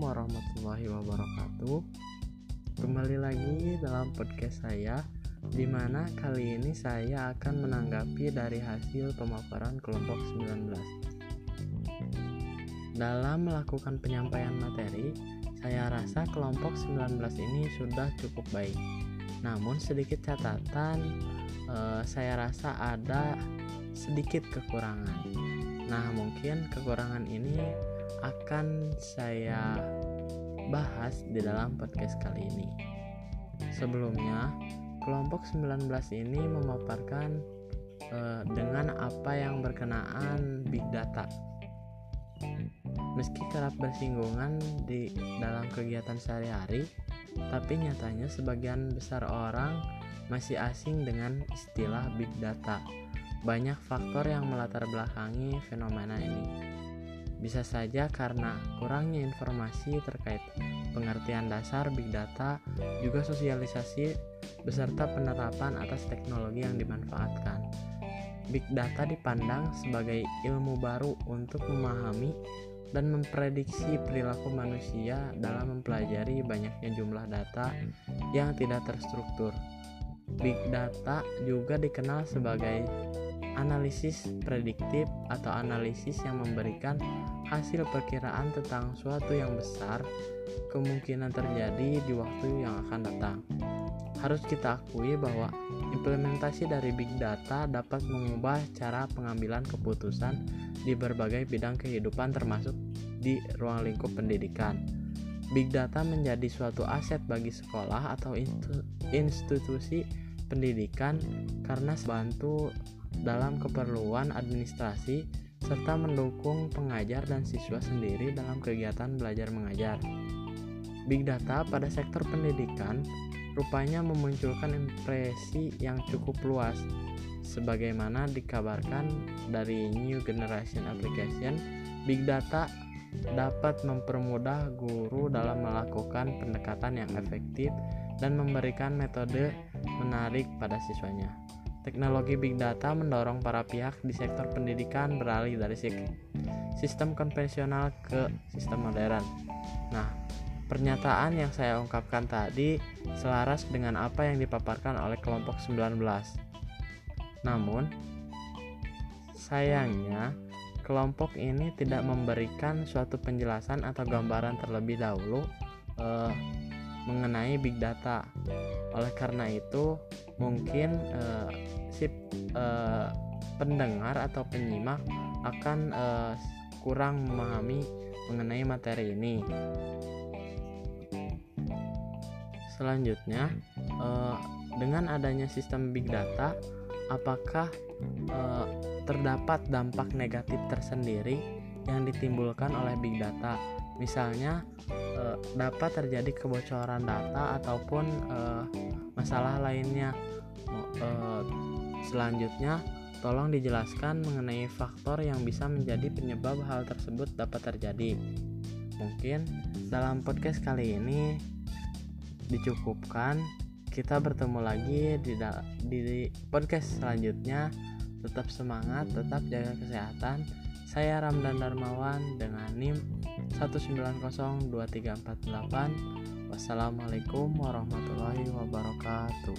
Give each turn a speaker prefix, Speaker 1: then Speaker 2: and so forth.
Speaker 1: warahmatullahi wabarakatuh. Kembali lagi dalam podcast saya di mana kali ini saya akan menanggapi dari hasil pemaparan kelompok 19. Dalam melakukan penyampaian materi, saya rasa kelompok 19 ini sudah cukup baik. Namun sedikit catatan eh, saya rasa ada sedikit kekurangan. Nah, mungkin kekurangan ini akan saya bahas di dalam podcast kali ini. Sebelumnya, kelompok 19 ini memaparkan eh, dengan apa yang berkenaan big data. Meski kerap bersinggungan di dalam kegiatan sehari-hari, tapi nyatanya sebagian besar orang masih asing dengan istilah big data. Banyak faktor yang melatar belakangi fenomena ini. Bisa saja karena kurangnya informasi terkait pengertian dasar big data, juga sosialisasi beserta penerapan atas teknologi yang dimanfaatkan. Big data dipandang sebagai ilmu baru untuk memahami dan memprediksi perilaku manusia dalam mempelajari banyaknya jumlah data yang tidak terstruktur. Big data juga dikenal sebagai analisis prediktif atau analisis yang memberikan hasil perkiraan tentang suatu yang besar kemungkinan terjadi di waktu yang akan datang. Harus kita akui bahwa implementasi dari big data dapat mengubah cara pengambilan keputusan di berbagai bidang kehidupan termasuk di ruang lingkup pendidikan. Big data menjadi suatu aset bagi sekolah atau institusi pendidikan karena bantu dalam keperluan administrasi serta mendukung pengajar dan siswa sendiri dalam kegiatan belajar mengajar. Big data pada sektor pendidikan rupanya memunculkan impresi yang cukup luas sebagaimana dikabarkan dari New Generation Application, big data dapat mempermudah guru dalam melakukan pendekatan yang efektif dan memberikan metode menarik pada siswanya. Teknologi big data mendorong para pihak di sektor pendidikan beralih dari sistem konvensional ke sistem modern. Nah, pernyataan yang saya ungkapkan tadi selaras dengan apa yang dipaparkan oleh kelompok 19. Namun, sayangnya kelompok ini tidak memberikan suatu penjelasan atau gambaran terlebih dahulu eh, mengenai big data. Oleh karena itu, mungkin uh, si uh, pendengar atau penyimak akan uh, kurang memahami mengenai materi ini. Selanjutnya, uh, dengan adanya sistem big data, apakah uh, terdapat dampak negatif tersendiri yang ditimbulkan oleh big data? Misalnya, uh, dapat terjadi kebocoran data ataupun uh, masalah lainnya. Uh, selanjutnya, tolong dijelaskan mengenai faktor yang bisa menjadi penyebab hal tersebut dapat terjadi. Mungkin dalam podcast kali ini dicukupkan. Kita bertemu lagi di, di podcast selanjutnya. Tetap semangat, tetap jaga kesehatan. Saya Ramdan Darmawan dengan NIM 1902348. Wassalamualaikum warahmatullahi wabarakatuh.